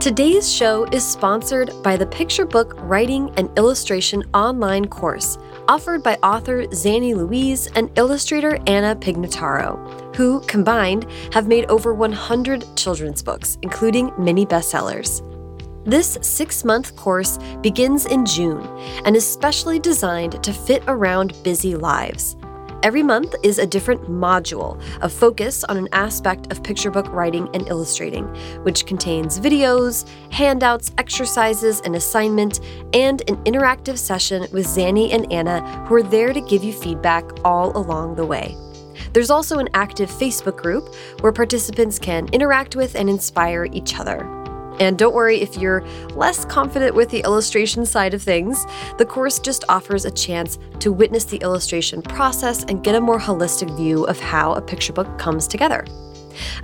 Today's show is sponsored by the Picture Book Writing and Illustration online course offered by author Zanni Louise and illustrator Anna Pignataro, who combined have made over 100 children's books, including many bestsellers. This six month course begins in June and is specially designed to fit around busy lives. Every month is a different module a focus on an aspect of picture book writing and illustrating, which contains videos, handouts, exercises, an assignment, and an interactive session with Zanni and Anna, who are there to give you feedback all along the way. There's also an active Facebook group where participants can interact with and inspire each other. And don't worry if you're less confident with the illustration side of things, the course just offers a chance to witness the illustration process and get a more holistic view of how a picture book comes together.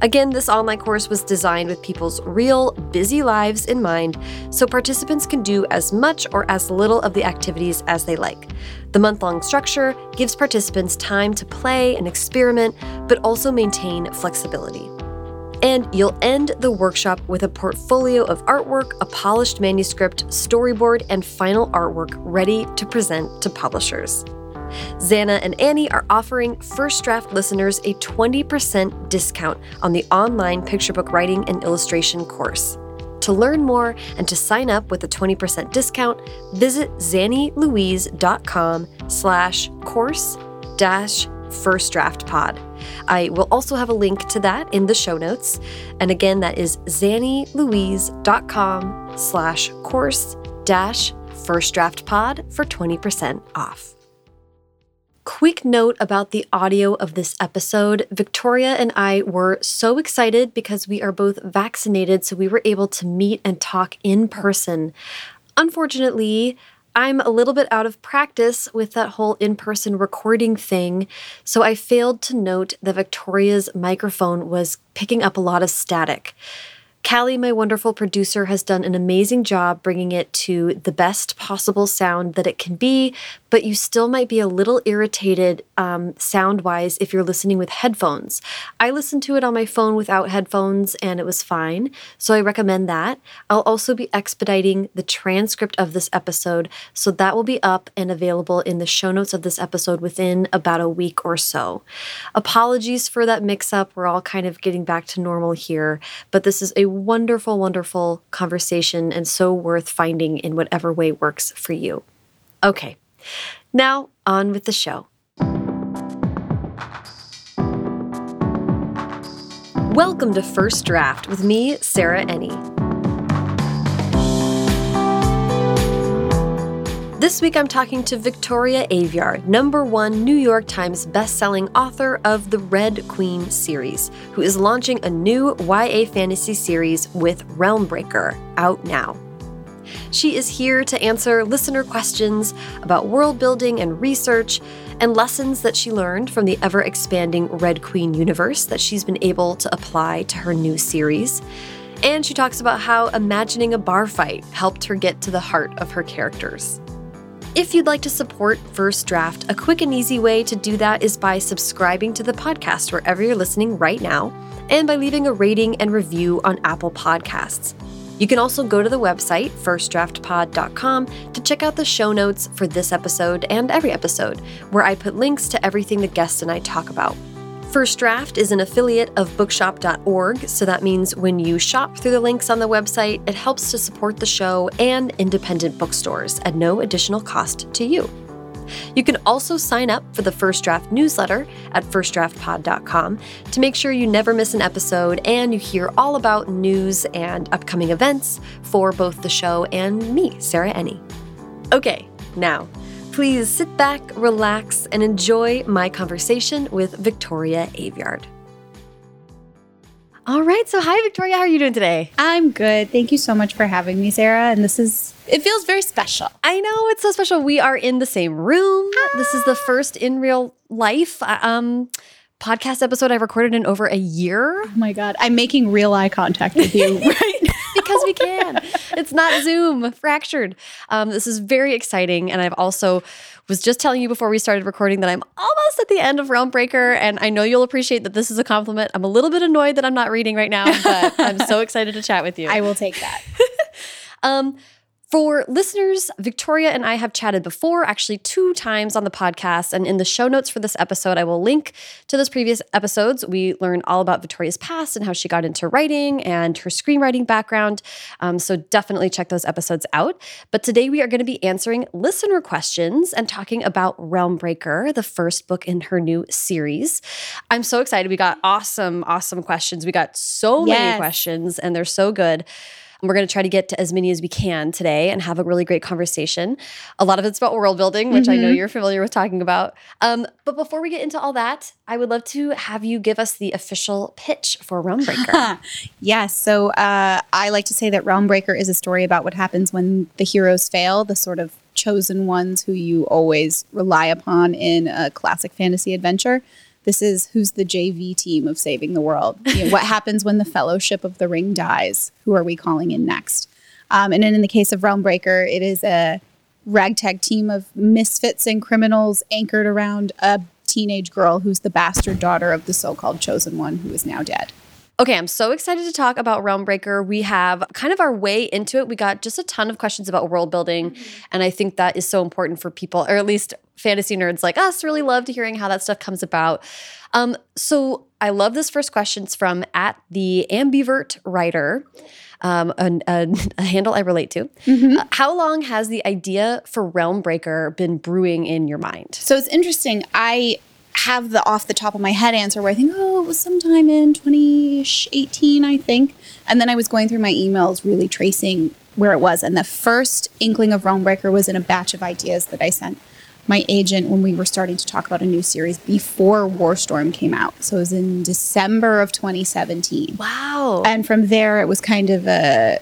Again, this online course was designed with people's real, busy lives in mind, so participants can do as much or as little of the activities as they like. The month long structure gives participants time to play and experiment, but also maintain flexibility. And you'll end the workshop with a portfolio of artwork, a polished manuscript, storyboard, and final artwork ready to present to publishers. Zanni and Annie are offering First Draft listeners a 20% discount on the online picture book writing and illustration course. To learn more and to sign up with a 20% discount, visit zannilouise.com slash course dash first draft pod. I will also have a link to that in the show notes. And again, that is zannilouise.com slash course dash first draft pod for 20% off. Quick note about the audio of this episode. Victoria and I were so excited because we are both vaccinated, so we were able to meet and talk in person. Unfortunately, I'm a little bit out of practice with that whole in person recording thing, so I failed to note that Victoria's microphone was picking up a lot of static. Callie, my wonderful producer, has done an amazing job bringing it to the best possible sound that it can be, but you still might be a little irritated um, sound wise if you're listening with headphones. I listened to it on my phone without headphones and it was fine, so I recommend that. I'll also be expediting the transcript of this episode, so that will be up and available in the show notes of this episode within about a week or so. Apologies for that mix up. We're all kind of getting back to normal here, but this is a wonderful, wonderful conversation and so worth finding in whatever way works for you. Okay, now on with the show. Welcome to First Draft with me, Sarah Enni. This week I'm talking to Victoria Aveyard, number one New York Times bestselling author of the Red Queen series, who is launching a new YA fantasy series with Realmbreaker, out now. She is here to answer listener questions about world building and research and lessons that she learned from the ever expanding Red Queen universe that she's been able to apply to her new series. And she talks about how imagining a bar fight helped her get to the heart of her characters. If you'd like to support First Draft, a quick and easy way to do that is by subscribing to the podcast wherever you're listening right now and by leaving a rating and review on Apple Podcasts. You can also go to the website, firstdraftpod.com, to check out the show notes for this episode and every episode, where I put links to everything the guests and I talk about. First Draft is an affiliate of bookshop.org, so that means when you shop through the links on the website, it helps to support the show and independent bookstores at no additional cost to you. You can also sign up for the First Draft newsletter at firstdraftpod.com to make sure you never miss an episode and you hear all about news and upcoming events for both the show and me, Sarah Enni. Okay, now Please sit back, relax, and enjoy my conversation with Victoria Aveyard. All right, so hi, Victoria. How are you doing today? I'm good. Thank you so much for having me, Sarah. And this is, it feels very special. I know, it's so special. We are in the same room. Ah. This is the first in real life. Uh, um, podcast episode I've recorded in over a year. Oh my God. I'm making real eye contact with you right because we can. It's not Zoom, fractured. Um, this is very exciting. And I've also was just telling you before we started recording that I'm almost at the end of Realmbreaker. And I know you'll appreciate that this is a compliment. I'm a little bit annoyed that I'm not reading right now, but I'm so excited to chat with you. I will take that. um, for listeners, Victoria and I have chatted before, actually two times on the podcast. And in the show notes for this episode, I will link to those previous episodes. We learn all about Victoria's past and how she got into writing and her screenwriting background. Um, so definitely check those episodes out. But today we are going to be answering listener questions and talking about Realmbreaker, the first book in her new series. I'm so excited. We got awesome, awesome questions. We got so yes. many questions, and they're so good. We're going to try to get to as many as we can today and have a really great conversation. A lot of it's about world building, which mm-hmm. I know mm-hmm. you're familiar with talking about. Um, but before we get into all that, I would love to have you give us the official pitch for Realmbreaker. yes. So uh, I like to say that Realmbreaker is a story about what happens when the heroes fail, the sort of chosen ones who you always rely upon in a classic fantasy adventure. This is who's the JV team of saving the world. You know, what happens when the Fellowship of the Ring dies? Who are we calling in next? Um, and then in the case of Realmbreaker, it is a ragtag team of misfits and criminals anchored around a teenage girl who's the bastard daughter of the so-called chosen one who is now dead. Okay, I'm so excited to talk about Realmbreaker. We have kind of our way into it. We got just a ton of questions about world building, mm -hmm. and I think that is so important for people, or at least fantasy nerds like us, really love to hearing how that stuff comes about. Um, so I love this first question. It's from at the ambivert writer. Um, a, a, a, handle I relate to. Mm -hmm. uh, how long has the idea for Realmbreaker been brewing in your mind? So it's interesting. I have the off the top of my head answer where I think, oh, it was sometime in 2018, I think. And then I was going through my emails, really tracing where it was. And the first inkling of Realmbreaker was in a batch of ideas that I sent my agent when we were starting to talk about a new series before Warstorm came out. So it was in December of 2017. Wow. And from there, it was kind of a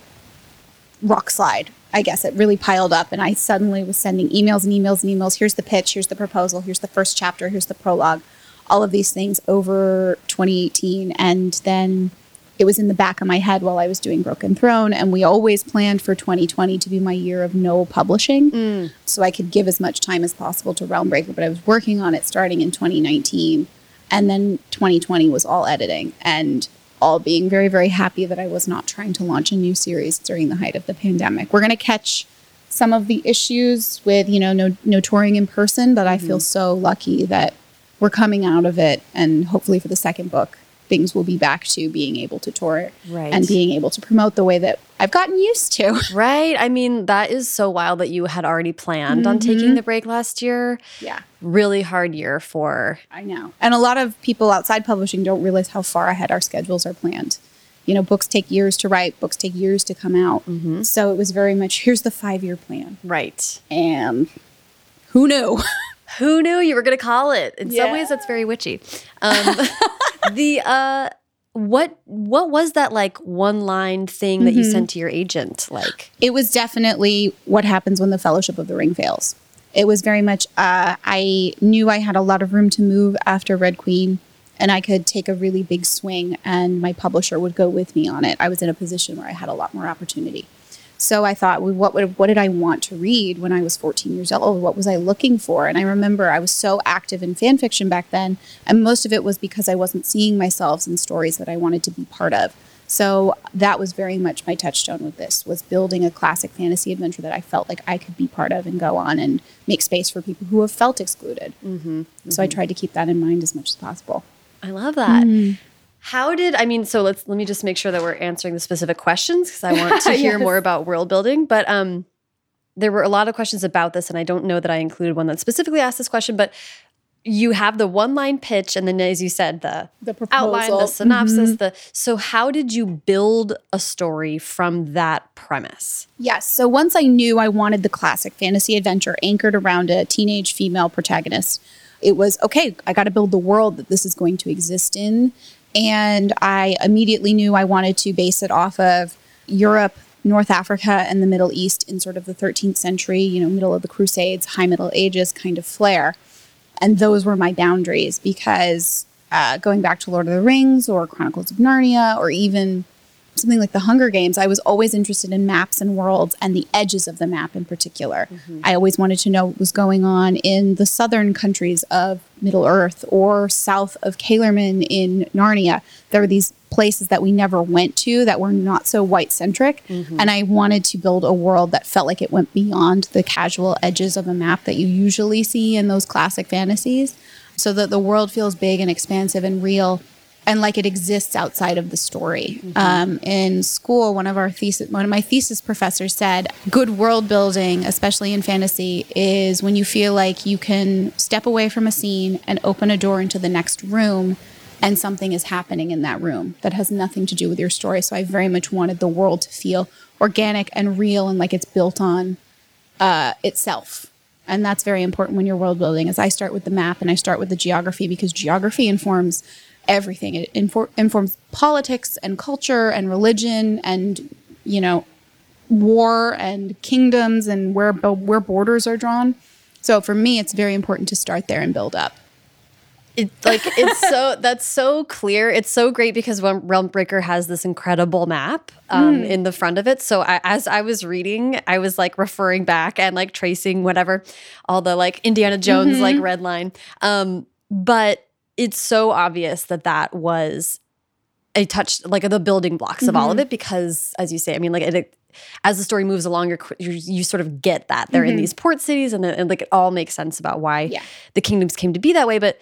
rock slide I guess it really piled up, and I suddenly was sending emails and emails and emails. Here's the pitch, here's the proposal, here's the first chapter, here's the prologue, all of these things over 2018. And then it was in the back of my head while I was doing Broken Throne. And we always planned for 2020 to be my year of no publishing. Mm. So I could give as much time as possible to Realmbreaker. But I was working on it starting in 2019. And then 2020 was all editing. And all being very, very happy that I was not trying to launch a new series during the height of the pandemic. We're going to catch some of the issues with, you know, no, no touring in person, but I mm-hmm. feel so lucky that we're coming out of it. And hopefully for the second book, things will be back to being able to tour right. and being able to promote the way that I've gotten used to. Right. I mean, that is so wild that you had already planned mm -hmm. on taking mm-hmm. the break last year. Yeah. Really hard year for. I know. And a lot of people outside publishing don't realize how far ahead our schedules are planned. You know, books take years to write, books take years to come out. Mm -hmm. So it was very much here's the five year plan. Right. And who knew? who knew you were going to call it? In yeah. some ways, that's very witchy. Um, the uh, what what was that like one line thing that mm -hmm. you mm-hmm. sent to your agent like it was definitely what happens when the fellowship of the ring fails it was very much uh, i knew i had a lot of room to move after red queen and i could take a really big swing and my publisher would go with me on it i was in a position where i had a lot more opportunity so I thought, well, what would, what did I want to read when I was 14 years old? What was I looking for? And I remember I was so active in fan fiction back then, and most of it was because I wasn't seeing myself in stories that I wanted to be part of. So that was very much my touchstone with this was building a classic fantasy adventure that I felt like I could be part of and go on and make space for people who have felt excluded. Mm -hmm, mm -hmm. So I tried to keep that in mind as much as possible. I love that. Mm. How did I mean? So let's let me just make sure that we're answering the specific questions because I want to hear yes. more about world building. But um, there were a lot of questions about this, and I don't know that I included one that specifically asked this question. But you have the one line pitch, and then as you said, the the outline, the synopsis. Mm -hmm. The so how did you build a story from that premise? Yes. So once I knew I wanted the classic fantasy adventure anchored around a teenage female protagonist, it was okay. I got to build the world that this is going to exist in and I immediately knew I wanted to base it off of Europe, North Africa, and the Middle East in sort of the 13th century, you know, middle of the Crusades, High Middle Ages kind of flair. And those were my boundaries because uh, going back to Lord of the Rings or Chronicles of Narnia or even something like the Hunger Games, I was always interested in maps and worlds and the edges of the map in particular. Mm-hmm. I always wanted to know what was going on in the southern countries of Middle Earth or south of Calormen in Narnia. There were these places that we never went to that were not so white centric. Mm-hmm. And I wanted to build a world that felt like it went beyond the casual edges of a map that you usually see in those classic fantasies so that the world feels big and expansive and real and like it exists outside of the story. Mm-hmm. Um, in school, one of our thesis, one of my thesis professors said, "Good world building, especially in fantasy, is when you feel like you can step away from a scene and open a door into the next room." And something is happening in that room that has nothing to do with your story. So I very much wanted the world to feel organic and real and like it's built on uh, itself and that's very important when you're world building as i start with the map and i start with the geography because geography informs everything. It infor- informs politics and culture and religion and, you know, war and kingdoms and where, where borders are drawn. So for me, it's very important to start there and build up. It, like it's so that's so clear. It's so great because when Realmbreaker has this incredible map um, mm. in the front of it. So I, as I was reading, I was like referring back and like tracing whatever all the like Indiana Jones mm-hmm. like red line. Um, but it's so obvious that that was a touch like the building blocks of mm -hmm. all of mm-hmm. it because as you say i mean like it, as the story moves along you're, you're, you sort of get that they're mm -hmm. in mm-hmm. these port cities and, and, like it all makes sense about why yeah. the kingdoms came to be that way but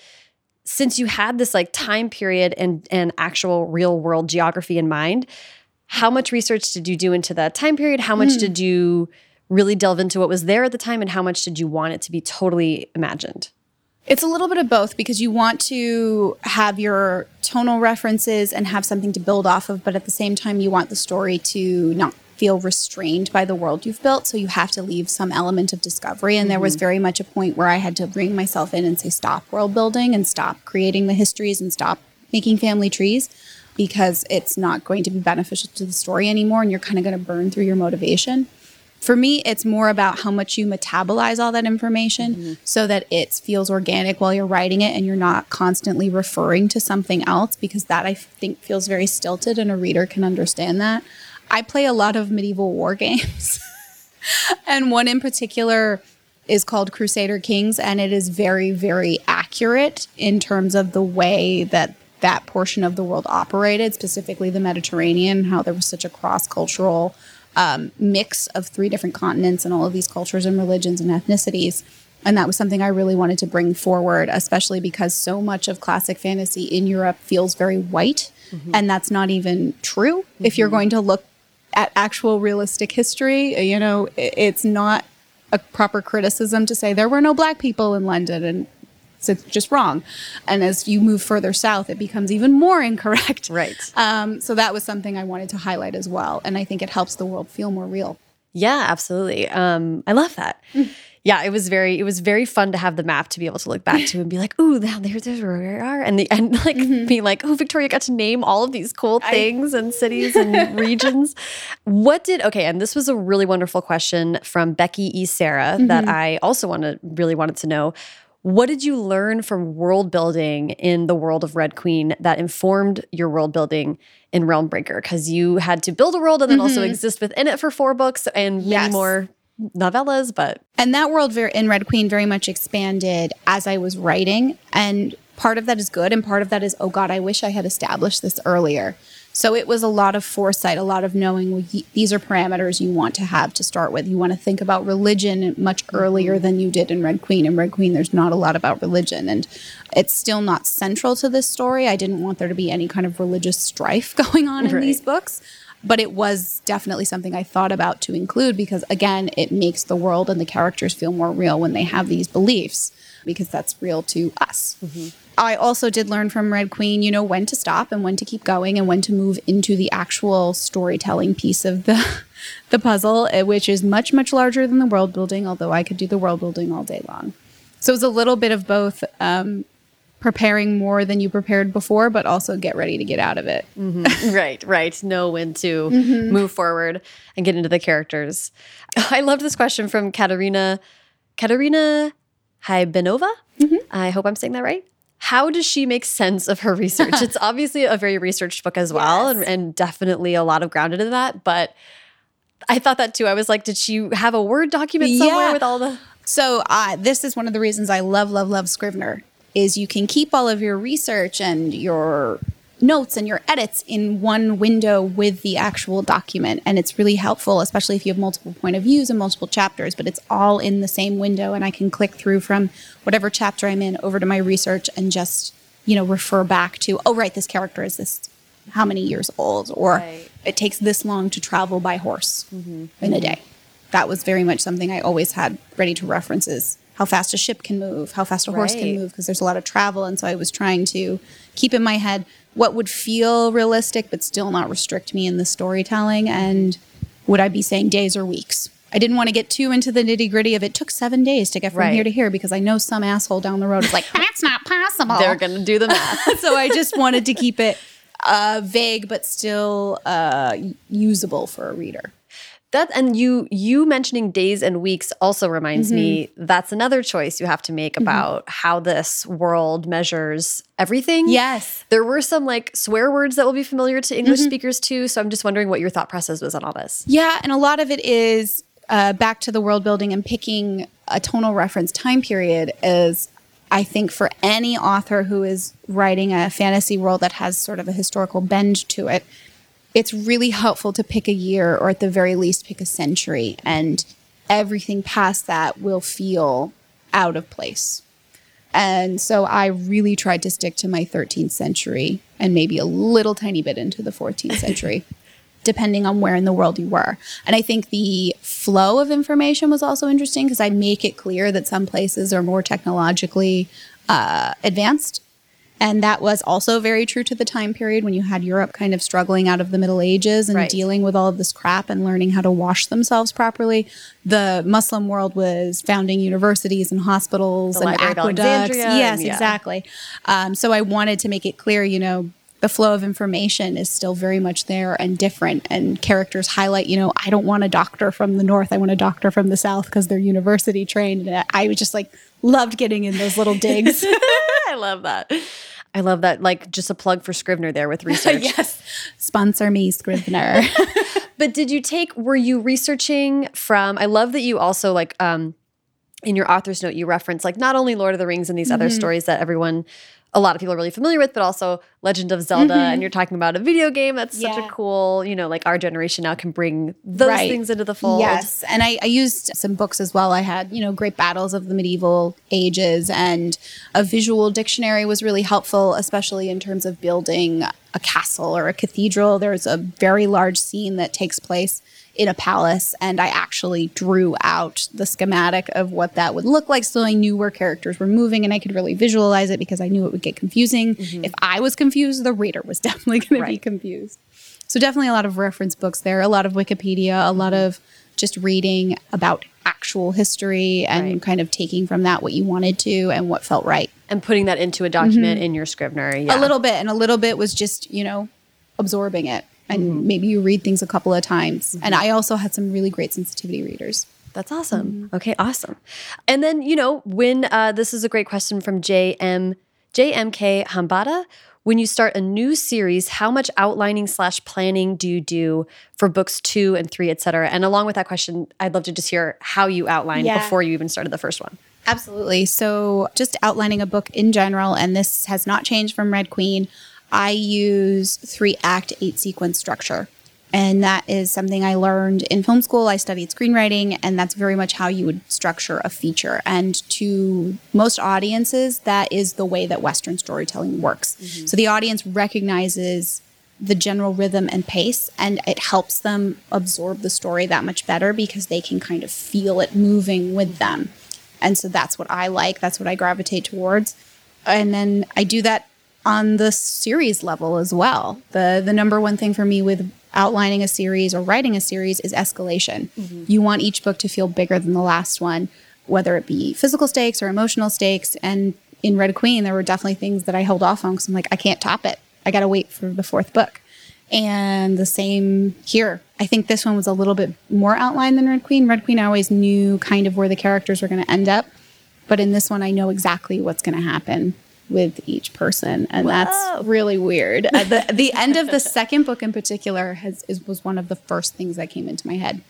since you had this like time period and and actual real world geography in mind how much research did you do into that time period how much mm. did you really delve into what was there at the time and how much did you want it to be totally imagined it's a little bit of both because you want to have your tonal references and have something to build off of, but at the same time, you want the story to not feel restrained by the world you've built. So you have to leave some element of discovery. And mm-hmm. there was mm-hmm. very much a point where I had to bring myself in and say, stop world building and stop creating the histories and stop making family trees because it's not going to be beneficial to the story anymore. And you're kind of going to burn through your motivation for me, it's more about how much you metabolize all that information mm-hmm. so that it feels organic while you're writing it and you're not constantly referring to something else because that I think feels very stilted and a reader can understand that. I play a lot of medieval war games, and one in particular is called Crusader Kings, and it is very, very accurate in terms of the way that that portion of the world operated, specifically the Mediterranean, how there was such a cross cultural um, mix of three different continents and all of these cultures and religions and ethnicities. And that was something I really wanted to bring forward, especially because so much of classic fantasy in Europe feels very white. Mm-hmm. And that's not even true. Mm-hmm. If you're mm-hmm. going to look at actual realistic history, you know, it's not a proper criticism to say there were no black people in London and so it's just wrong. And as you move further south, it becomes even more incorrect. Right. Um, so that was something I wanted to highlight as well. And I think it helps the world feel more real. Yeah, absolutely. Um, I love that. Mm. yeah, it was very it was very fun to have the map to be able to look back to and be like, "Ooh, there, there's where we are," and the and like mm -hmm. being like, "Oh, Victoria got to name all of these cool things I, and cities and regions." What did okay? And this was a really wonderful question from Becky E. Sarah mm -hmm. that mm-hmm. I also wanted really wanted to know. What did you learn from world building in the world of Red Queen that informed your world building in Realmbreaker? Because you had to build a world and then mm -hmm. also mm-hmm. exist within it for four books and many yes. more novellas, but and that world in Red Queen very much expanded as I was writing, and part of that is good, and part of that is oh god, I wish I had established this earlier. So it was a lot of foresight, a lot of knowing well, these are parameters you want to have to start with. You want to think about religion much earlier than you did in Red Queen. In Red Queen, there's not a lot about religion, and it's still not central to this story. I didn't want there to be any kind of religious strife going on in right. these books. But it was definitely something I thought about to include because, again, it makes the world and the characters feel more real when they have these beliefs because that's real to us. Mm-hmm. I also did learn from Red Queen, you know, when to stop and when to keep going and when to move into the actual storytelling piece of the the puzzle, eh, which is much much larger than the world building. Although I could do the world building all day long, so it was a little bit of both. Um, preparing more than you prepared before, but also get ready to get out of it. Mm-hmm. right, right. Know when to mm-hmm. move forward and get into the characters. I love this question from Katerina Katerina Hybinova. Mm-hmm. I hope I'm saying that right. How does she make sense of her research? it's obviously a very researched book as well, Yes. and, and definitely a lot of grounded in that. But I thought that too. I was like, did she have a Word document somewhere Yeah. with all the. So uh, this is one of the reasons I love, love, love Scrivener is you can keep all of your research and your notes and your edits in one window with the actual document. And it's really helpful, especially if you have multiple point of views and multiple chapters, but it's all in the same window. And I can click through from whatever chapter I'm in over to my research and just, you know, refer back to, oh, right, this character is this how many years old, or Right. it takes this long to travel by horse mm-hmm. in a day. That was very much something I always had ready to reference is how fast a ship can move, how fast a horse Right. can move, because there's a lot of travel. And so I was trying to keep in my head what would feel realistic, but still not restrict me in the storytelling. And would I be saying days or weeks? I didn't want to get too into the nitty gritty of it took seven days to get from Right. here to here because I know some asshole down the road is like, that's not possible They're going to do the math. so I just wanted to keep it uh, vague but still uh, usable for a reader. That and you you mentioning days and weeks also reminds me Mm-hmm. that's another choice you have to make about how this world measures everything. Yes. There were some like swear words that will be familiar to Mm-hmm. English speakers too. So I'm just wondering what your thought process was on all this. Yeah, and a lot of it is uh, back to the world building and picking a tonal reference time period is I think for any author who is writing a fantasy world that has sort of a historical bend to it, it's really helpful to pick a year or at the very least pick a century and everything past that will feel out of place. And so I really tried to stick to my 13th century and maybe a little tiny bit into the 14th century, depending on where in the world you were. And I think the flow of information was also interesting because I make it clear that some places are more technologically uh, advanced. And that was also very true to the time period when you had Europe kind of struggling out of the Middle Ages and Right. dealing with all of this crap and learning how to wash themselves properly. The Muslim world was founding universities and hospitals The and aqueducts. Yes, yeah. exactly. Um, so I wanted to make it clear, you know, the flow of information is still very much there and different. And characters highlight, you know, I don't want a doctor from the north. I want a doctor from the south because they're university trained. And I was just like, loved getting in those little digs. I love that. I love that. Like just a plug for Scrivener there with research. yes. Sponsor me, Scrivener. But did you take, were you researching from, I love that you also like, um, in your author's note, you reference like not only Lord of the Rings and these other Mm-hmm. stories that everyone, a lot of people are really familiar with, but also Legend of Zelda. And you're talking about a video game that's such Mm-hmm. A cool, you know, like our generation now can bring those Right. things into the fold. Yes, and I, I used some books as well. I had, you know, Great Battles of the Medieval Ages, and a visual dictionary was really helpful, especially in terms of building a castle or a cathedral. There's a very large scene that takes place in a palace, and I actually drew out the schematic of what that would look like, so I knew where characters were moving, and I could really visualize it because I knew it would get confusing. Mm-hmm. If I was confused, the reader was definitely going to be confused. So definitely a lot of reference books there, a lot of Wikipedia, a lot mm-hmm. of just reading about actual history and Right. kind of taking from that what you wanted to and what felt right. And putting that into a document mm-hmm. in your Scrivener. Yeah. A little bit, and a little bit was just, you know, absorbing it. And mm-hmm. maybe you read things a couple of times. And mm-hmm. I also had some really great sensitivity readers. That's awesome. Mm-hmm. Okay, awesome. And then, you know, when uh, this is a great question from JM JMK Hambada. When you start a new series, how much outlining slash planning do you do for books two and three, et cetera? And along with that question, I'd love to just hear how you outlined Yeah. before you even started the first one. Absolutely. So, just outlining a book in general, and this has not changed from Red Queen. I use three act, eight sequence structure. And that is something I learned in film school. I studied screenwriting, and that's very much how you would structure a feature. And to most audiences, that is the way that Western storytelling works. Mm-hmm. So the audience recognizes the general rhythm and pace, and it helps them absorb the story that much better because they can kind of feel it moving with them. And so that's what I like. That's what I gravitate towards. And then I do that on the series level as well. The the number one thing for me with outlining a series or writing a series is escalation. Mm-hmm. You want each book to feel bigger than the last one, whether it be physical stakes or emotional stakes. And in Red Queen, there were definitely things that I held off on because I'm like, I can't top it. I got to wait for the fourth book. And the same here. I think this one was a little bit more outlined than Red Queen. Red Queen, I always knew kind of where the characters were going to end up. But in this one, I know exactly what's going to happen with each person, and Wow. that's really weird. Uh, the the end of the second book in particular has is, was one of the first things that came into my head.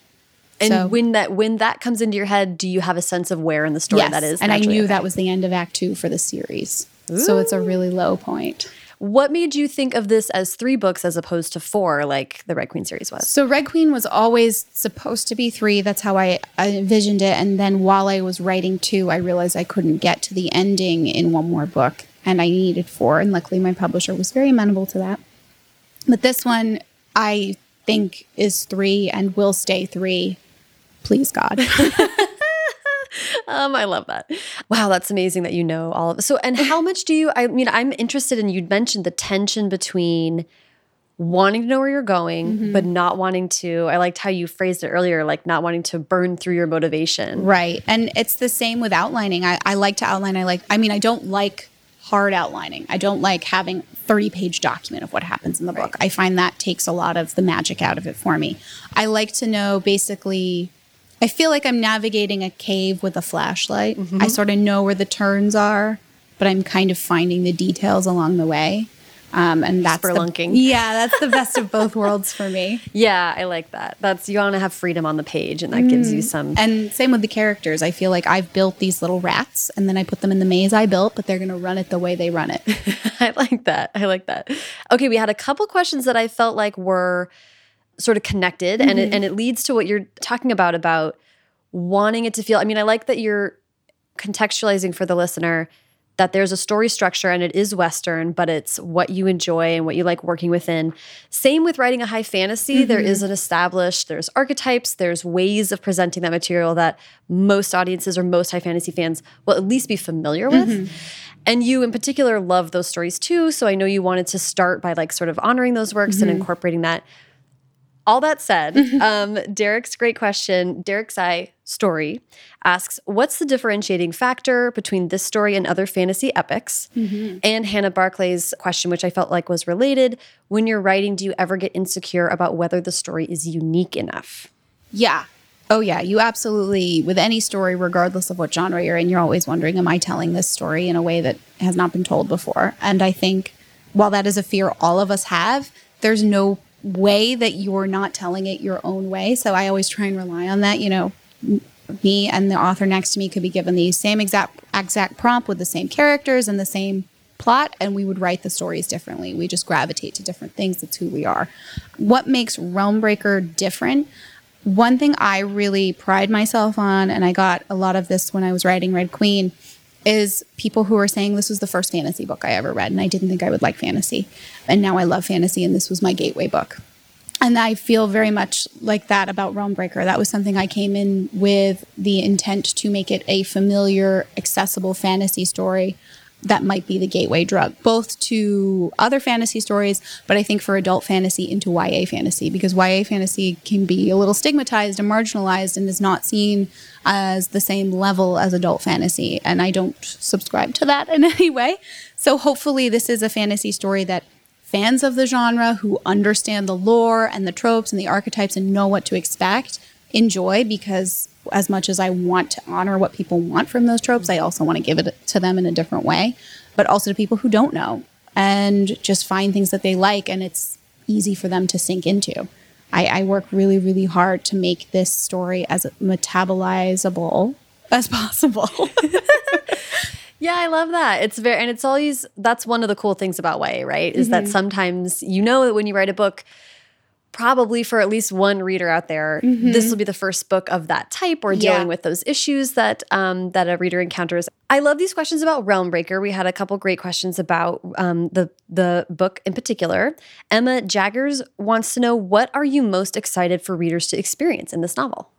And So- when that when that comes into your head, do you have a sense of where in the story yes, that is? and I knew Okay. that was the end of Act Two for the series, so it's a really low point. What made you think of this as three books as opposed to four, like the Red Queen series was? So Red Queen was always supposed to be three. That's how I, I envisioned it. And then while I was writing two, I realized I couldn't get to the ending in one more book, and I needed four. And luckily, my publisher was very amenable to that. But this one, I think, is three and will stay three. Please God. Um, I love that. Wow, that's amazing that you know all of. So, and how much do you? I mean, I'm interested in. You'd mentioned the tension between wanting to know where you're going, but not wanting to. I liked how you phrased it earlier, like not wanting to burn through your motivation. Right. And it's the same with outlining. I, I like to outline. I like, I mean, I don't like hard outlining. I don't like having 30 page document of what happens in the book. I find that takes a lot of the magic out of it for me. I like to know basically, I feel like I'm navigating a cave with a flashlight. Mm-hmm. I sort of know where the turns are, but I'm kind of finding the details along the way. Um, and that's the, yeah, that's the best of both worlds for me. Yeah, I like that. That's you want to have freedom on the page, and that gives you some. And same with the characters. I feel like I've built these little rats and then I put them in the maze I built, but they're going to run it the way they run it. I like that. I like that. Okay, we had a couple questions that I felt like were sort of connected, and it, and it leads to what you're talking about about wanting it to feel. I mean, I like that you're contextualizing for the listener that there's a story structure and it is Western, but it's what you enjoy and what you like working within. Same with writing a high fantasy. There mm-hmm. is an established, there's archetypes, there's ways of presenting that material that most audiences or most high fantasy fans will at least be familiar with. Mm-hmm. And you in particular love those stories too. So I know you wanted to start by like sort of honoring those works and mm-hmm. incorporating that. All that said, um, Derek's great question, Derek's Eye story asks, What's the differentiating factor between this story and other fantasy epics? And Hannah Barclay's question, which I felt like was related When you're writing, do you ever get insecure about whether the story is unique enough? yeah. Oh, yeah. You absolutely, with any story, regardless of what genre you're in, you're always wondering, am I telling this story in a way that has not been told before? And I think while that is a fear all of us have, there's no way that you're not telling it your own way. So I always try and rely on that. You know, me and the author next to me could be given the same exact exact prompt with the same characters and the same plot and we would write the stories differently. We just gravitate to different things. That's who we are. What makes Realmbreaker different? One thing I really pride myself on, and I got a lot of this when I was writing Red Queen, is people who are saying this was the first fantasy book I ever read, and I didn't think I would like fantasy. And now I love fantasy, and this was my gateway book. And I feel very much like that about Realmbreaker. That was something I came in with the intent to make it a familiar, accessible fantasy story that might be the gateway drug, both to other fantasy stories, but I think for adult fantasy into YA fantasy, because YA fantasy can be a little stigmatized and marginalized and is not seen as the same level as adult fantasy. And I don't subscribe to that in any way. So hopefully, this is a fantasy story that fans of the genre who understand the lore and the tropes and the archetypes and know what to expect enjoy because as much as I want to honor what people want from those tropes, I also want to give it to them in a different way, but also to people who don't know and just find things that they like and it's easy for them to sink into. I, I work really, really hard to make this story as metabolizable as possible. Yeah, I love that. It's very, and it's always, that's one of the cool things about YA, right? Is that mm-hmm. sometimes you know that when you write a book, probably for at least one reader out there, this will be the first book of that type or dealing Yeah. with those issues that um, that a reader encounters. I love these questions about Realmbreaker. We had a couple great questions about um, the the book in particular. Emma Jaggers wants to know what are you most excited for readers to experience in this novel?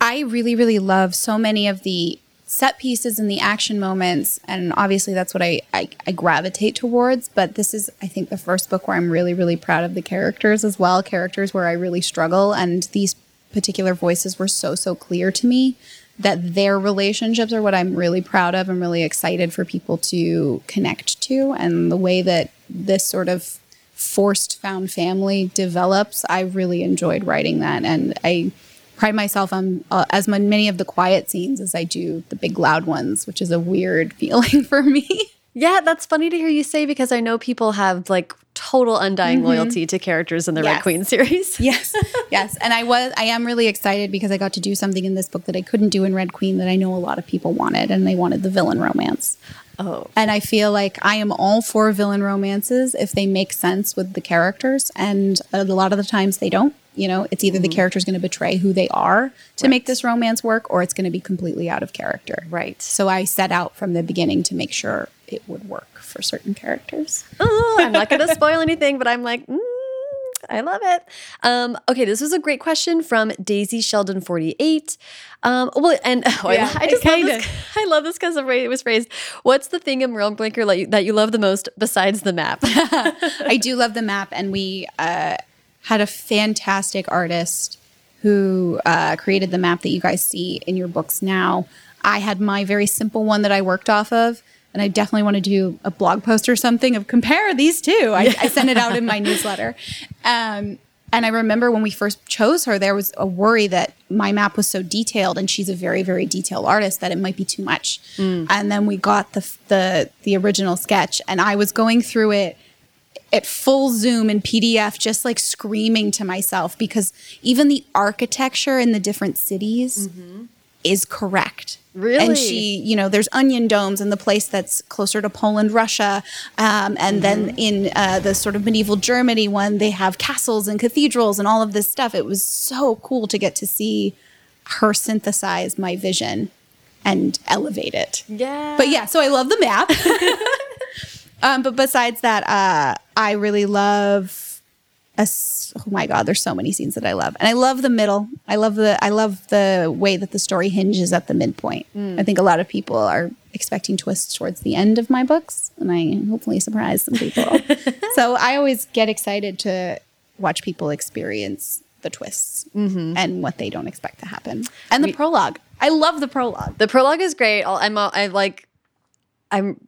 I really, really love so many of the set pieces and the action moments. And obviously, that's what I, I, I gravitate towards. But this is, I think, the first book where I'm really, really proud of the characters as well. Characters where I really struggle. And these particular voices were so, so clear to me that their relationships are what I'm really proud of. I'm really excited for people to connect to. And the way that this sort of forced found family develops, I really enjoyed writing that. And I, pride myself on uh, as many of the quiet scenes as I do the big loud ones, which is a weird feeling for me. Yeah, that's funny to hear you say because I know people have like total undying loyalty to characters in the Red Queen series. yes yes and i was i am really excited because i got to do something in this book that i couldn't do in red queen that i know a lot of people wanted and they wanted the villain romance Oh. and i feel like i am all for villain romances if they make sense with the characters and a lot of the times they don't you know it's either the character is going to betray who they are to make this romance work or it's going to be completely out of character Right. so i set out from the beginning to make sure it would work for certain characters Oh, I'm not going to spoil anything, but I'm like, mm, I love it. Um, okay, this was a great question from Daisy Sheldon 48. Um, well, and oh, I- Yeah, I, just love this. I love this because the way it was phrased. What's the thing in Realm Breaker like, that you love the most besides the map? I do love the map, and we uh, had a fantastic artist who uh, created the map that you guys see in your books now. I had my very simple one that I worked off of, and I definitely want to do a blog post or something of compare these two. I, I sent it out in my newsletter. Um, and I remember when we first chose her, there was a worry that my map was so detailed, and she's a very, very detailed artist that it might be too much. And then we got the the the original sketch, and I was going through it at full zoom in PDF, just like screaming to myself because even the architecture in the different cities is correct. Really? And she, you know, there's onion domes in the place that's closer to Poland, Russia. Um, and then in uh, the sort of medieval Germany one, they have castles and cathedrals and all of this stuff. It was so cool to get to see her synthesize my vision and elevate it. yeah. But yeah, so I love the map. um, but besides that, uh, I really love. A, oh my god, there's so many scenes that I love, and I love the middle. I love the I love the way that the story hinges at the midpoint. I think a lot of people are expecting twists towards the end of my books, and I hopefully surprise some people. so I always get excited to watch people experience the twists and what they don't expect to happen, and the prologue. I love the prologue. The prologue is great. I'm, all- I like, I'm,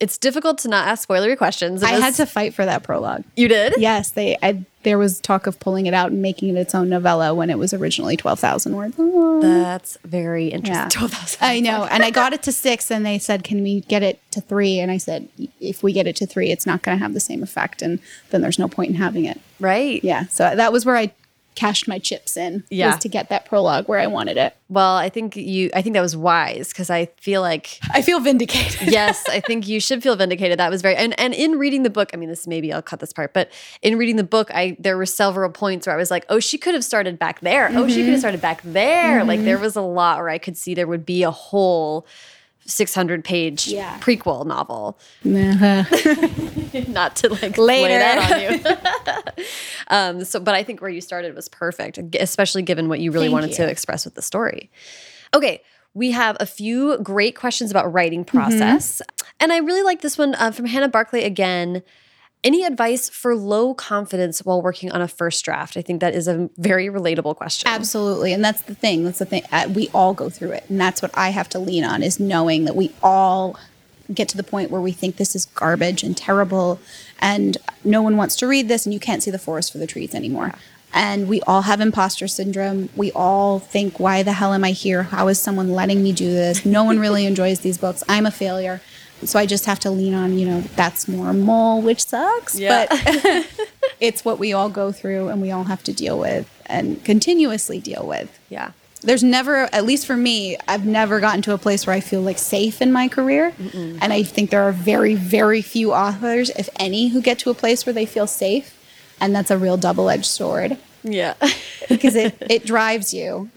it's difficult to not ask spoilery questions. I had to fight for that prologue. You did? Yes, they. I, there was talk of pulling it out and making it its own novella when it was originally twelve thousand words. That's very interesting. Yeah. 12,000. I know, and I got it to six, and they said, "Can we get it to three? And I said, "If we get it to three, it's not going to have the same effect, and then there's no point in having it." Right. Yeah, so that was where I cashed my chips in. Yeah. was to get that prologue where I wanted it. Well, I think you, I think that was wise because I feel like I feel vindicated. yes, I think you should feel vindicated. That was very and and in reading the book, I mean, this maybe I'll cut this part, but in reading the book, I there were several points where I was like, oh, she could have started back there. Oh, she could have mm-hmm. started back there. Like mm-hmm. there was a lot where I could see there would be a whole. 600 page Yeah. prequel novel uh-huh. not to like Later. lay that on you um so but i think where you started was perfect especially given what you really Thank wanted to express with the story okay we have a few great questions about writing Mm-hmm. process and i really like this one uh, from hannah barclay again any advice for low confidence while working on a first draft i think that is a very relatable question Absolutely, and that's the thing. That's the thing. Uh, we all go through it, and that's what I have to lean on is knowing that we all get to the point where we think this is garbage and terrible, and no one wants to read this, and you can't see the forest for the trees anymore. And we all have imposter syndrome. We all think, "Why the hell am I here? How is someone letting me do this? No one really enjoys these books. I'm a failure." So I just have to lean on, you know, that's normal, which sucks, Yeah. but it's what we all go through and we all have to deal with and continuously deal with. yeah There's never, at least for me, I've never gotten to a place where I feel like safe in my career. And I think there are very, very few authors, if any, who get to a place where they feel safe. And that's a real double edged sword yeah because it, it drives you,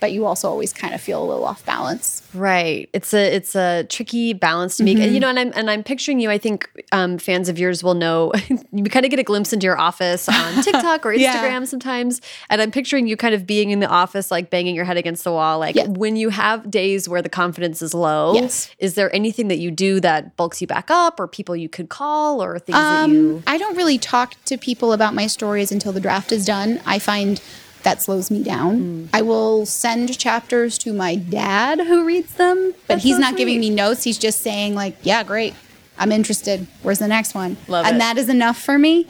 but you also always kind of feel a little off balance. Right. It's a it's a tricky balance to make. Mm-hmm. And you know, and I'm and I'm picturing you. I think um, fans of yours will know. you kind of get a glimpse into your office on TikTok or Yeah. Instagram sometimes. And I'm picturing you kind of being in the office, like banging your head against the wall. Like Yeah. when you have days where the confidence is low. Yes. Is there anything that you do that bulks you back up, or people you could call, or things that Um, you? I don't really talk to people about my stories until the draft is done. I find that slows me down. Mm. I will send chapters to my dad who reads them, but That's he's so not giving me notes. He's just saying like, "Yeah, great. I'm interested. Where's the next one?" Love and it. that is enough for me.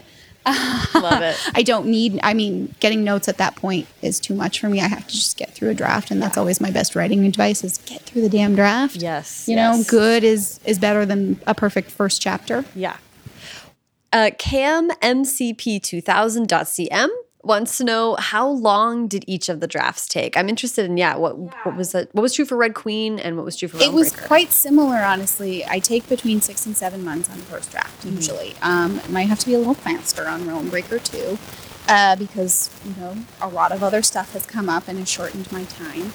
Love it. I don't need, I mean, getting notes at that point is too much for me. I have to just get through a draft. And that's always my best writing advice is get through the damn draft. Yes. You know, good is, is better than a perfect first chapter. Yeah. Uh, CamMCP2000.cm wants to know how long did each of the drafts take? I'm interested in yeah, what what was that? What was true for Red Queen and what was true for It was quite similar, honestly. I take between six and seven months on the first draft, Mm-hmm. usually. Um, it might have to be a little faster on Realmbreaker too, uh, because you know a lot of other stuff has come up and has shortened my time.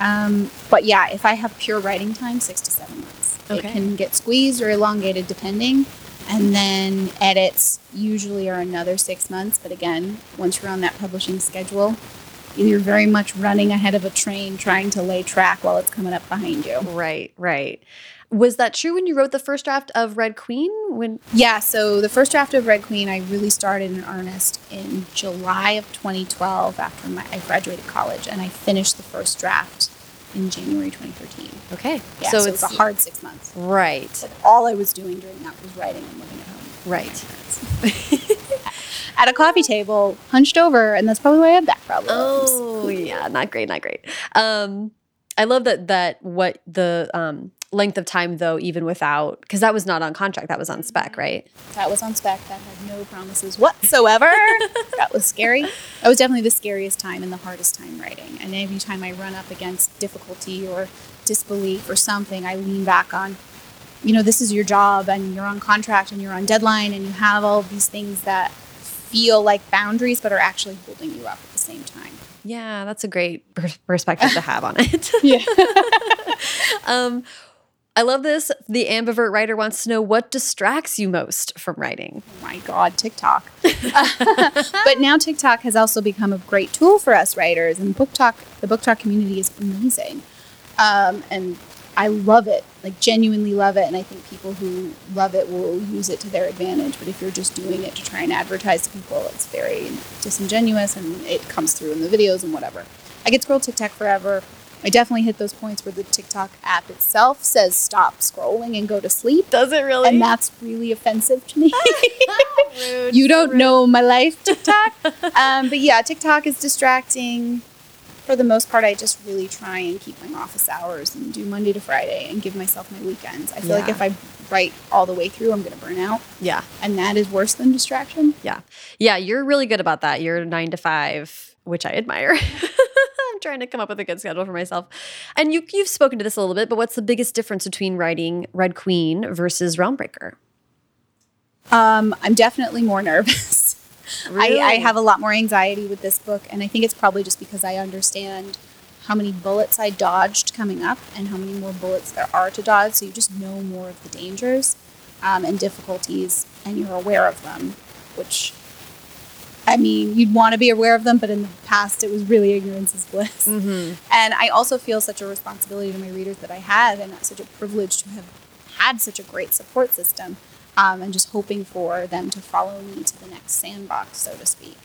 Um, but yeah, if I have pure writing time, six to seven months. Okay. It can get squeezed or elongated depending. And then edits usually are another six months. But again, once you're on that publishing schedule, you're very much running ahead of a train trying to lay track while it's coming up behind you. right, right. Was that true when you wrote the first draft of Red Queen? When Yeah, so the first draft of Red Queen, I really started in earnest in July of 2012 after my, I graduated college, and I finished the first draft in January 2013. okay, Yeah, so, it was a hard six months. right, all I was doing during that was writing and living at home. right. At a coffee table, hunched over, and that's probably why I have back problems. Oh yeah, not great, not great. Um, I love that that what the um length of time though, even without because that was not on contract, that was on spec, right? That was on spec. That had no promises whatsoever. that was scary. That was definitely the scariest time and the hardest time writing. And every time I run up against difficulty or disbelief or something, I lean back on, you know, this is your job and you're on contract and you're on deadline and you have all of these things that feel like boundaries but are actually holding you up at the same time. Yeah, that's a great perspective to have on it. Yeah. um, I love this. The ambivert writer wants to know what distracts you most from writing. oh my god tiktok but now tiktok has also become a great tool for us writers and BookTok the BookTok community is amazing um, and i love it like genuinely love it and i think people who love it will use it to their advantage but if you're just doing it to try and advertise to people it's very disingenuous and it comes through in the videos and whatever i could scroll tiktok forever I definitely hit those points where the TikTok app itself says stop scrolling and go to sleep. Does it really? And that's really offensive to me. you don't know my life, TikTok. um, but yeah, TikTok is distracting. For the most part, I just really try and keep my office hours and do Monday to Friday and give myself my weekends. I feel like if I write all the way through, I'm going to burn out. Yeah, And that is worse than distraction. yeah, yeah. You're really good about that. You're nine to five, which I admire. Trying to come up with a good schedule for myself. And you you've spoken to this a little bit, but what's the biggest difference between writing Red Queen versus Realmbreaker? Um, I'm definitely more nervous. I, I have a lot more anxiety with this book, and I think it's probably just because I understand how many bullets I dodged coming up and how many more bullets there are to dodge. So you just know more of the dangers um, and difficulties, and you're aware of them, which I mean, you'd want to be aware of them, but in the past, it was really ignorance is bliss. Mm-hmm. And I also feel such a responsibility to my readers that I have, and such a privilege to have had such a great support system, um, and just hoping for them to follow me to the next sandbox, so to speak.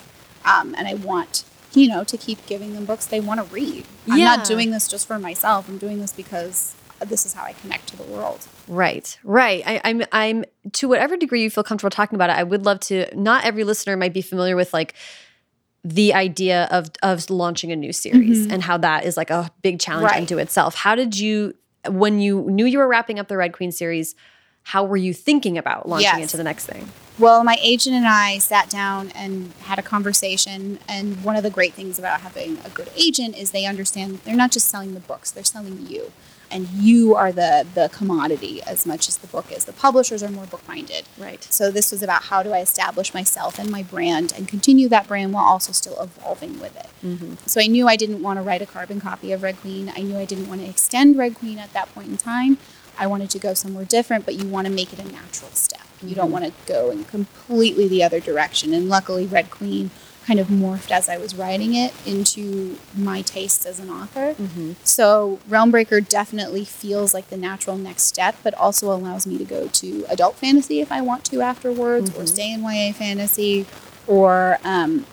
Um, and I want, you know, to keep giving them books they want to read. I'm Yeah. not doing this just for myself. I'm doing this because this is how I connect to the world. Right, right. I, I'm, I'm to whatever degree you feel comfortable talking about it. I would love to. Not every listener might be familiar with like the idea of of launching a new series mm-hmm. and how that is like a big challenge Right. unto itself. How did you, when you knew you were wrapping up the Red Queen series, how were you thinking about launching Yes. into the next thing? Well, my agent and I sat down and had a conversation. And one of the great things about having a good agent is they understand they're not just selling the books, they're selling you. And you are the, the commodity as much as the book is. The publishers are more book minded. Right. So this was about how do I establish myself and my brand and continue that brand while also still evolving with it. Mm-hmm. So I knew I didn't want to write a carbon copy of Red Queen. I knew I didn't want to extend Red Queen at that point in time. I wanted to go somewhere different, but you want to make it a natural step. You don't want to go in completely the other direction. And luckily, Red Queen kind of morphed as I was writing it into my tastes as an author. So Realmbreaker definitely feels like the natural next step, but also allows me to go to adult fantasy if I want to afterwards, or stay in YA fantasy, or um,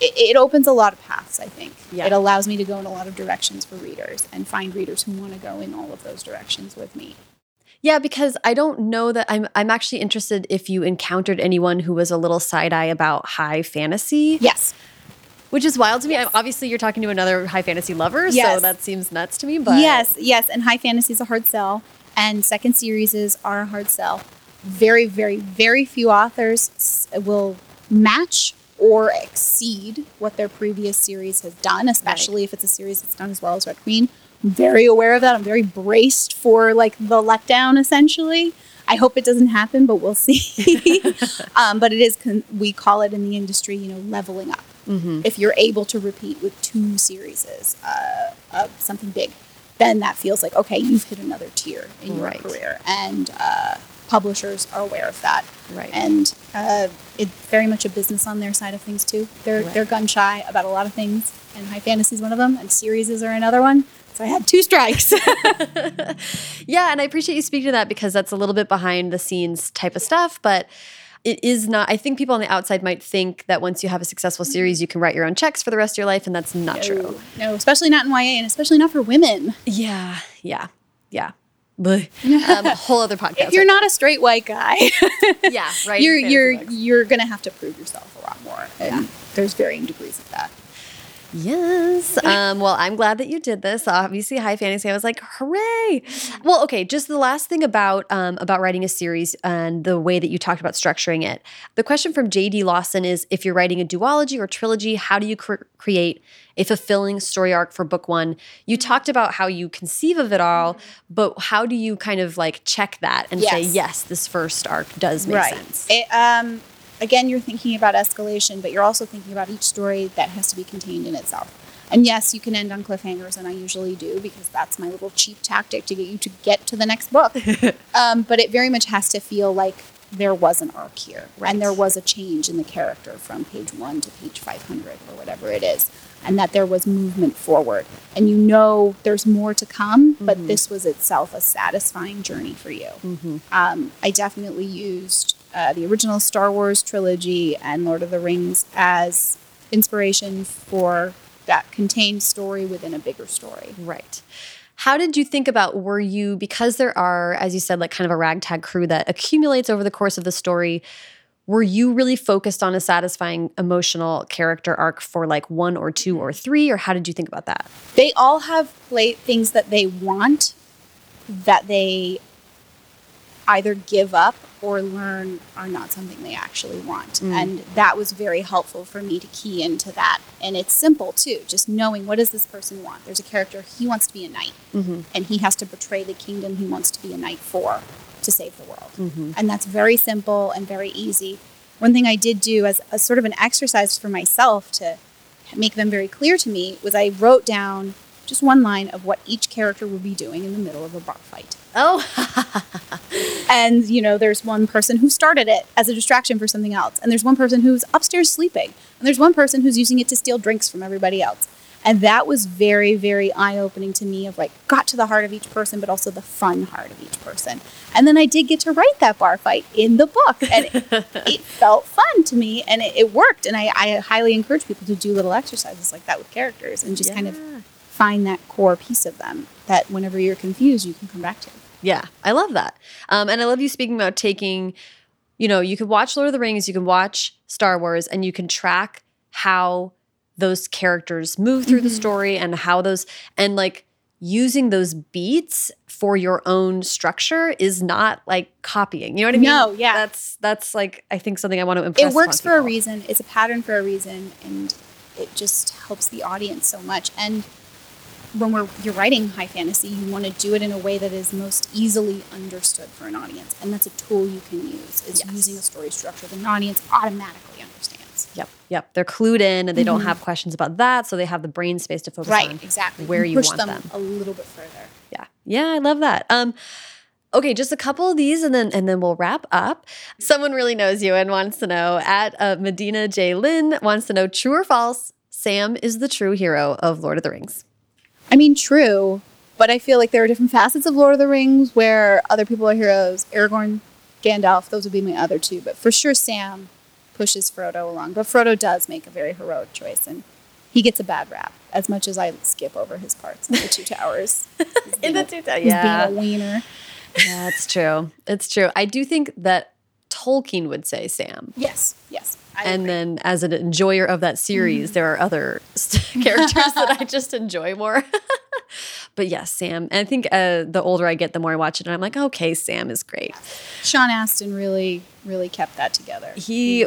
it, it opens a lot of paths. I think Yeah. it allows me to go in a lot of directions for readers and find readers who want to go in all of those directions with me. Yeah, because I don't know that I'm I'm actually interested if you encountered anyone who was a little side-eye about high fantasy. Yes. Which is wild to me. I'm, obviously you're talking to another high fantasy lover, so that seems nuts to me, but Yes, yes, and high fantasy is a hard sell, and second series are a hard sell. Very, very, very few authors will match or exceed what their previous series has done, especially if it's a series that's done as well as Red Queen. Very aware of that. I'm very braced for like the letdown, essentially. I hope it doesn't happen, but we'll see. um, but it is, con- we call it in the industry, you know, leveling up. If you're able to repeat with two series uh, of something big, then that feels like okay, you've hit another tier in your Right. career, and uh, publishers are aware of that. Right. And uh, it's very much a business on their side of things too. They're Right. they're gun shy about a lot of things, and high fantasy is one of them, and series are another one. So I had two strikes. Yeah, and I appreciate you speaking to that because that's a little bit behind the scenes type of stuff, but it is not I think people on the outside might think that once you have a successful series you can write your own checks for the rest of your life and that's not true. no, especially not in YA, and especially not for women. Yeah, yeah. Yeah. Um, whole other podcast. If you're not a straight white guy, yeah, right. you're you're you're gonna have to prove yourself a lot more, and Yeah. there's varying degrees of that. Yes. Um, well, I'm glad that you did this. Obviously, high fantasy. I was like, hooray! Well, okay. Just the last thing about um, about writing a series and the way that you talked about structuring it. The question from JD Lawson is: If you're writing a duology or trilogy, how do you cr- create a fulfilling story arc for book one? You talked about how you conceive of it all, but how do you kind of like check that and say, Yes. yes, this first arc does make sense? It, um, again, you're thinking about escalation, but you're also thinking about each story that has to be contained in itself. And yes, you can end on cliffhangers, and I usually do because that's my little cheap tactic to get you to get to the next book. um, but it very much has to feel like there was an arc here, Right. and there was a change in the character from page one to page 500 or whatever it is, and that there was movement forward. And you know there's more to come, but this was itself a satisfying journey for you. Um, I definitely used uh, the original Star Wars trilogy and Lord of the Rings as inspiration for that contained story within a bigger story. Right. How did you think about were you because there are as you said like kind of a ragtag crew that accumulates over the course of the story were you really focused on a satisfying emotional character arc for like one or two or three or how did you think about that? They all have play- things that they want that they either give up or learn are not something they actually want. Mm. And that was very helpful for me to key into that. And it's simple too, just knowing what does this person want. There's a character, he wants to be a knight. Mm-hmm. And he has to betray the kingdom he wants to be a knight for to save the world. Mm-hmm. And that's very simple and very easy. One thing I did do as a sort of an exercise for myself to make them very clear to me was I wrote down just one line of what each character would be doing in the middle of a bar fight. Oh, And, you know, there's one person who started it as a distraction for something else. And there's one person who's upstairs sleeping. And there's one person who's using it to steal drinks from everybody else. And that was very, very eye opening to me of like, got to the heart of each person, but also the fun heart of each person. And then I did get to write that bar fight in the book. And it, it felt fun to me and it, it worked. And I, I highly encourage people to do little exercises like that with characters and just kind of Yeah. Find that core piece of them that whenever you're confused, you can come back to. Yeah, I love that. Um, and I love you speaking about taking, you know, you could watch Lord of the Rings, you can watch Star Wars, and you can track how those characters move through the story and how those, and like using those beats for your own structure is not like copying. You know what I mean? No, yeah. That's, that's like, I think something I want to impress it works for a reason it's a pattern for a reason and it just helps the audience so much and when we're you're writing high fantasy you want to do it in a way that is most easily understood for an audience and that's a tool you can use is Yes. using a story structure that an audience automatically understands Yep. Yep. They're clued in and they don't have questions about that. So they have the brain space to focus on Mm-hmm. right exactly where you push want them, them. a little bit further Yeah. Yeah, I love that. Um okay, just a couple of these and then and then we'll wrap up. Someone really knows you and wants to know at uh, Medina J Lynn wants to know true or false Sam is the true hero of Lord of the Rings. I mean, true, but I feel like there are different facets of Lord of the Rings where other people are heroes. Aragorn, Gandalf, those would be my other two, but for sure Sam pushes Frodo along. But Frodo does make a very heroic choice, and he gets a bad rap as much as I skip over his parts in the Two Towers. He's In the Two Towers, yeah. being a wiener. Yeah, it's true. It's true. I do think that Tolkien would say Sam. Yes, yes. I and agree. then as an enjoyer of that series, there are other characters that I just enjoy more. but yes, Sam. And I think uh, the older I get, the more I watch it, and I'm like, okay, Sam is great. Sean Astin really, really kept that together. He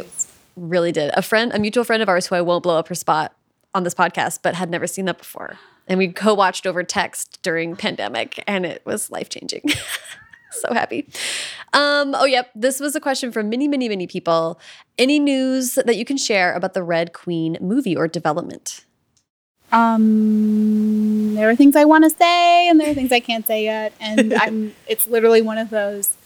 really did. A friend, a mutual friend of ours, who I won't blow up her spot on this podcast, but had never seen that before, and we co-watched over text during pandemic, and it was life changing. so happy. Um, oh, yep. This was a question from many, many, many people. Any news that you can share about the Red Queen movie or development? Um, there are things I want to say, and there are things I can't say yet. And I'm. It's literally one of those.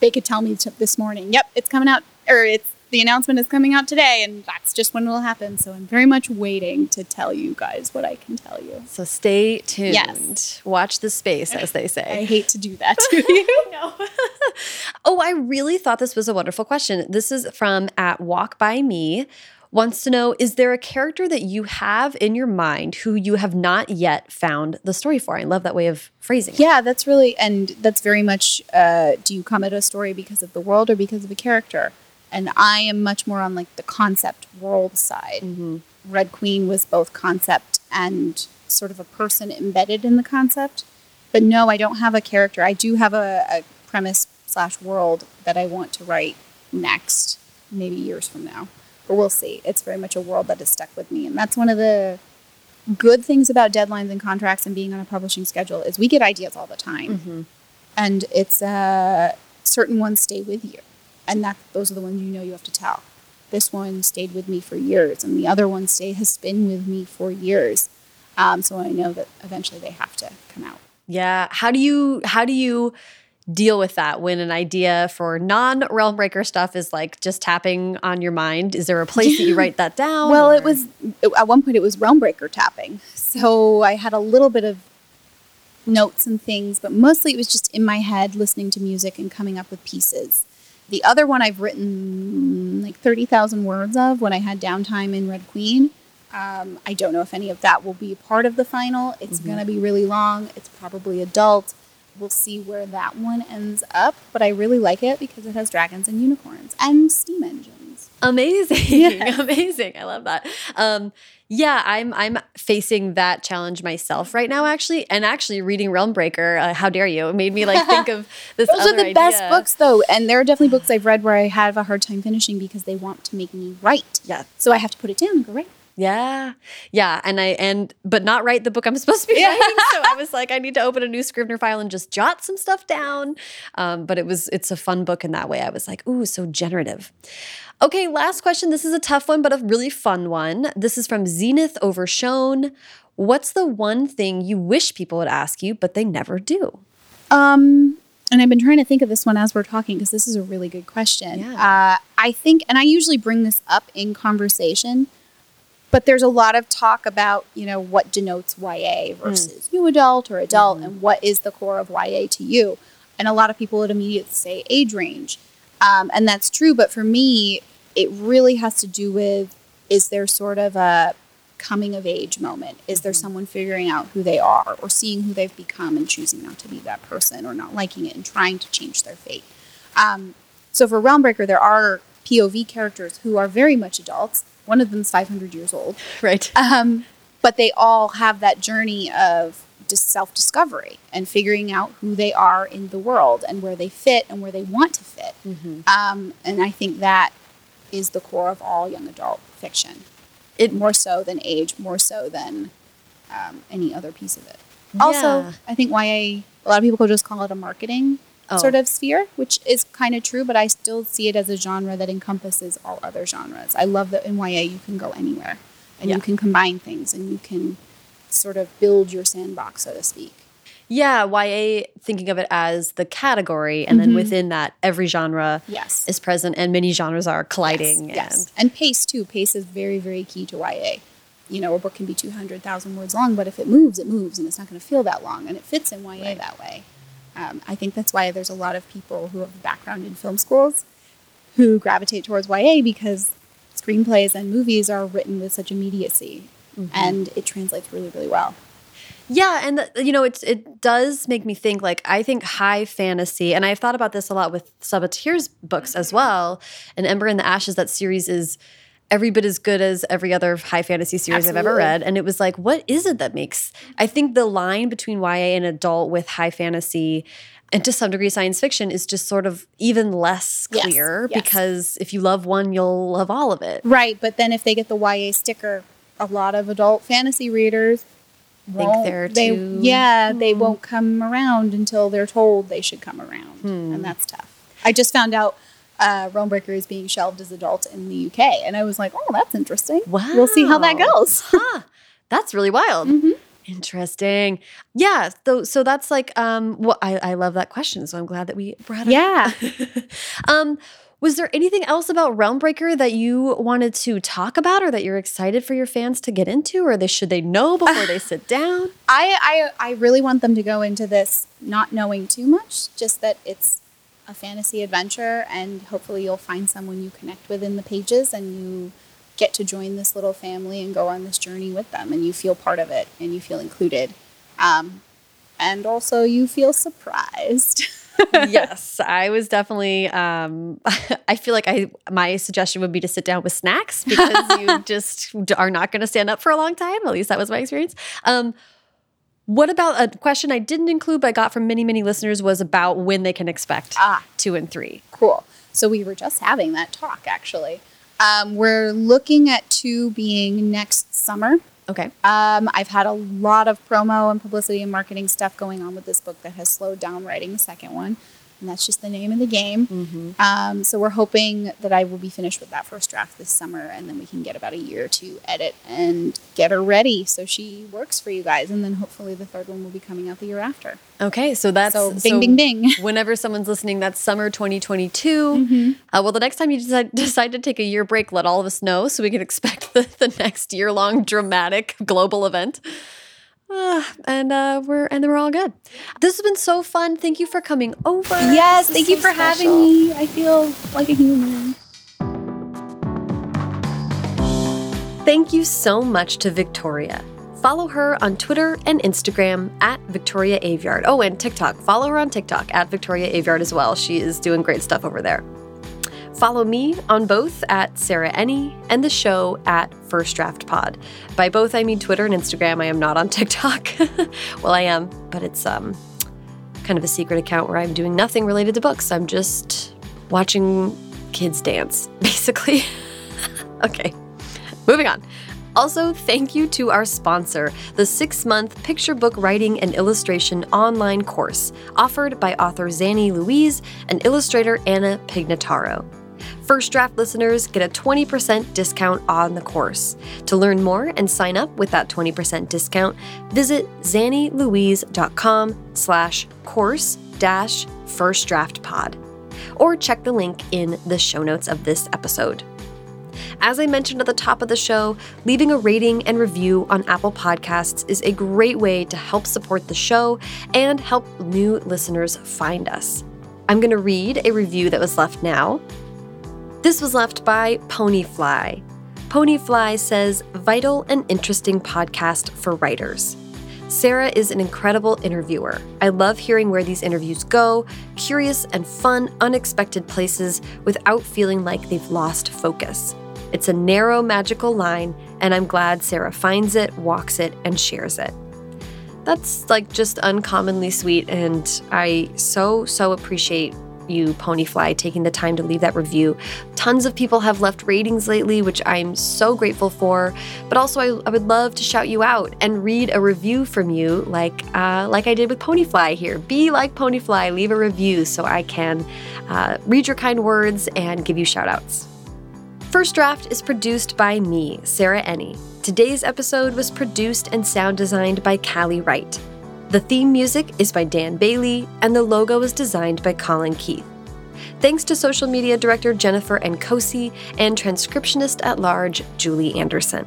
They could tell me t- this morning. Yep, it's coming out, or it's the announcement is coming out today, and that's just when it'll happen. So I'm very much waiting to tell you guys what I can tell you. So stay tuned. Yes. Watch the space, as they say. I hate to do that to you. no. oh, I really thought this was a wonderful question. This is from at Walk By Me. Wants to know Is there a character that you have in your mind who you have not yet found the story for? I love that way of phrasing it. Yeah, that's really, and that's very much. Uh, do you come at a story because of the world or because of a character? And I am much more on like the concept world side. Red Queen was both concept and sort of a person embedded in the concept. But no, I don't have a character. I do have a, a premise slash world that I want to write next, maybe years from now. But we'll see. It's very much a world that has stuck with me, and that's one of the good things about deadlines and contracts and being on a publishing schedule is we get ideas all the time, and it's uh, certain ones stay with you, and that those are the ones you know you have to tell. This one stayed with me for years, and the other one stay has been with me for years. Um, so I know that eventually they have to come out. Yeah. How do you how do you deal with that when an idea for non realm breaker stuff is like just tapping on your mind? Is there a place that you write that down? Well, it was at one point it was realm breaker tapping, so I had a little bit of notes and things, but mostly it was just in my head listening to music and coming up with pieces. The other one I've written like thirty thousand words of when I had downtime in Red Queen. Um, I don't know if any of that will be part of the final. It's going to be really long. It's probably adult. We'll see where that one ends up, but I really like it because it has dragons and unicorns and steam engines. Amazing. Amazing. I love that. Um, yeah, I'm I'm facing that challenge myself right now, actually. And actually reading Realmbreaker, uh, how dare you, it made me like think of this Those are the best books, though, and there are definitely books I've read where I have a hard time finishing because they want to make me write. Yeah. So I have to put it down and go write. Yeah. Yeah. And I and but not write the book I'm supposed to be Yeah. writing. So I was like, I need to open a new Scrivener file and just jot some stuff down. Um, but it was it's a fun book in that way. I was like, ooh, so generative. Okay, last question. This is a tough one, but a really fun one. This is from Zenith Overshown. What's the one thing you wish people would ask you, but they never do? Um, and I've been trying to think of this one as we're talking because this is a really good question. Yeah. Uh, I think, and I usually bring this up in conversation, but there's a lot of talk about, you know, what denotes YA versus new adult or adult, and what is the core of YA to you. And a lot of people would immediately say age range. Um, and that's true, but for me, it really has to do with is there sort of a coming of age moment? Is there someone figuring out who they are or seeing who they've become and choosing not to be that person or not liking it and trying to change their fate? Um, so for Realmbreaker, there are POV characters who are very much adults. One of them's 500 years old. Right. Um, but they all have that journey of just self-discovery and figuring out who they are in the world and where they fit and where they want to fit. Um, and I think that is the core of all young adult fiction. It more so than age, more so than um, any other piece of it. Also, I think YA. A lot of people could just call it a marketing Oh. sort of sphere, which is kind of true. But I still see it as a genre that encompasses all other genres. I love that in YA you can go anywhere, and Yeah. you can combine things, and you can sort of build your sandbox, so to speak. Yeah, YA thinking of it as the category, and then mm-hmm. within that, every genre Yes. is present, and many genres are colliding. Yes, yes. And And pace too. Pace is very, very key to YA. You know, a book can be 200,000 words long, but if it moves, it moves, and it's not going to feel that long, and it fits in YA that way. Um, I think that's why there's a lot of people who have a background in film schools who gravitate towards YA because screenplays and movies are written with such immediacy, Mm-hmm. and it translates really, really well. Yeah, and you know, it's it does make me think. Like, I think high fantasy, and I've thought about this a lot with Sabaa Tahir's books as well. And Ember in the Ashes, that series is every bit as good as every other high fantasy series I've ever read. And it was like, what is it that makes? I think the line between YA and adult with high fantasy. And to some degree, science fiction is just sort of even less clear yes. because if you love one, you'll love all of it. Right, but then if they get the YA sticker, a lot of adult fantasy readers won't- they're they, too- Hmm. yeah, they won't come around until they're told they should come around, Hmm. and that's tough. I just found out uh, Realmbreaker is being shelved as adult in the UK, and I was like, oh, that's interesting. we'll see how that goes. huh. That's really wild. Mhm. Interesting. Yeah. So so that's like um what I, I love that question. So I'm glad that we brought it Yeah. up. um was there anything else about Realmbreaker that you wanted to talk about or that you're excited for your fans to get into or they should they know before they sit down? I, I I really want them to go into this not knowing too much, just that it's a fantasy adventure, and hopefully you'll find someone you connect with in the pages, and you get to join this little family and go on this journey with them, and you feel part of it, and you feel included, um, and also you feel surprised. yes, I was definitely. Um, I feel like I my suggestion would be to sit down with snacks because you just are not going to stand up for a long time. At least that was my experience. Um, what about a question I didn't include but I got from many many listeners was about when they can expect Ah. two and three. cool. So we were just having that talk actually. Um, we're looking at two being next summer. Okay. Um, I've had a lot of promo and publicity and marketing stuff going on with this book that has slowed down writing the second one. And that's just the name of the game. Um, so we're hoping that I will be finished with that first draft this summer, and then we can get about a year to edit and get her ready so she works for you guys. And then hopefully the third one will be coming out the year after. Okay, so that's So ding, bing, ding. Whenever someone's listening, that's summer 2022. Mm-hmm. Uh, well, the next time you decide, decide to take a year break, let all of us know so we can expect the, the next year long dramatic global event. Uh, and uh, we're and then we're all good. This has been so fun. Thank you for coming over. Yes, thank is you so for having me. I feel like a human. Thank you so much to Victoria. Follow her on Twitter and Instagram at Victoria Aveyard. Oh, and TikTok. Follow her on TikTok at Victoria Aveyard as well. She is doing great stuff over there. Follow me on both at Sarah Enni and the show at First Draft Pod. By both, I mean Twitter and Instagram. I am not on TikTok. well, I am, but it's um, kind of a secret account where I'm doing nothing related to books. I'm just watching kids dance, basically. okay, moving on. Also, thank you to our sponsor, the six month picture book writing and illustration online course offered by author Zanni Louise and illustrator Anna Pignataro. First draft listeners get a 20% discount on the course. To learn more and sign up with that 20% discount, visit zannilouise.com slash course dash first draft pod or check the link in the show notes of this episode. As I mentioned at the top of the show, leaving a rating and review on Apple Podcasts is a great way to help support the show and help new listeners find us. I'm going to read a review that was left now. This was left by Ponyfly. Ponyfly says, Vital and interesting podcast for writers. Sarah is an incredible interviewer. I love hearing where these interviews go, curious and fun, unexpected places without feeling like they've lost focus. It's a narrow, magical line, and I'm glad Sarah finds it, walks it, and shares it. That's like just uncommonly sweet, and I so, so appreciate you, Ponyfly, taking the time to leave that review. Tons of people have left ratings lately, which I'm so grateful for. But also, I, I would love to shout you out and read a review from you, like uh, like I did with Ponyfly here. Be like Ponyfly, leave a review so I can uh, read your kind words and give you shout outs. First Draft is produced by me, Sarah Enni. Today's episode was produced and sound designed by Callie Wright. The theme music is by Dan Bailey, and the logo is designed by Colin Keith. Thanks to social media director Jennifer Nkosi and transcriptionist at large Julie Anderson.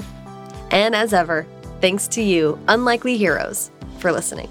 And as ever, thanks to you, unlikely heroes, for listening.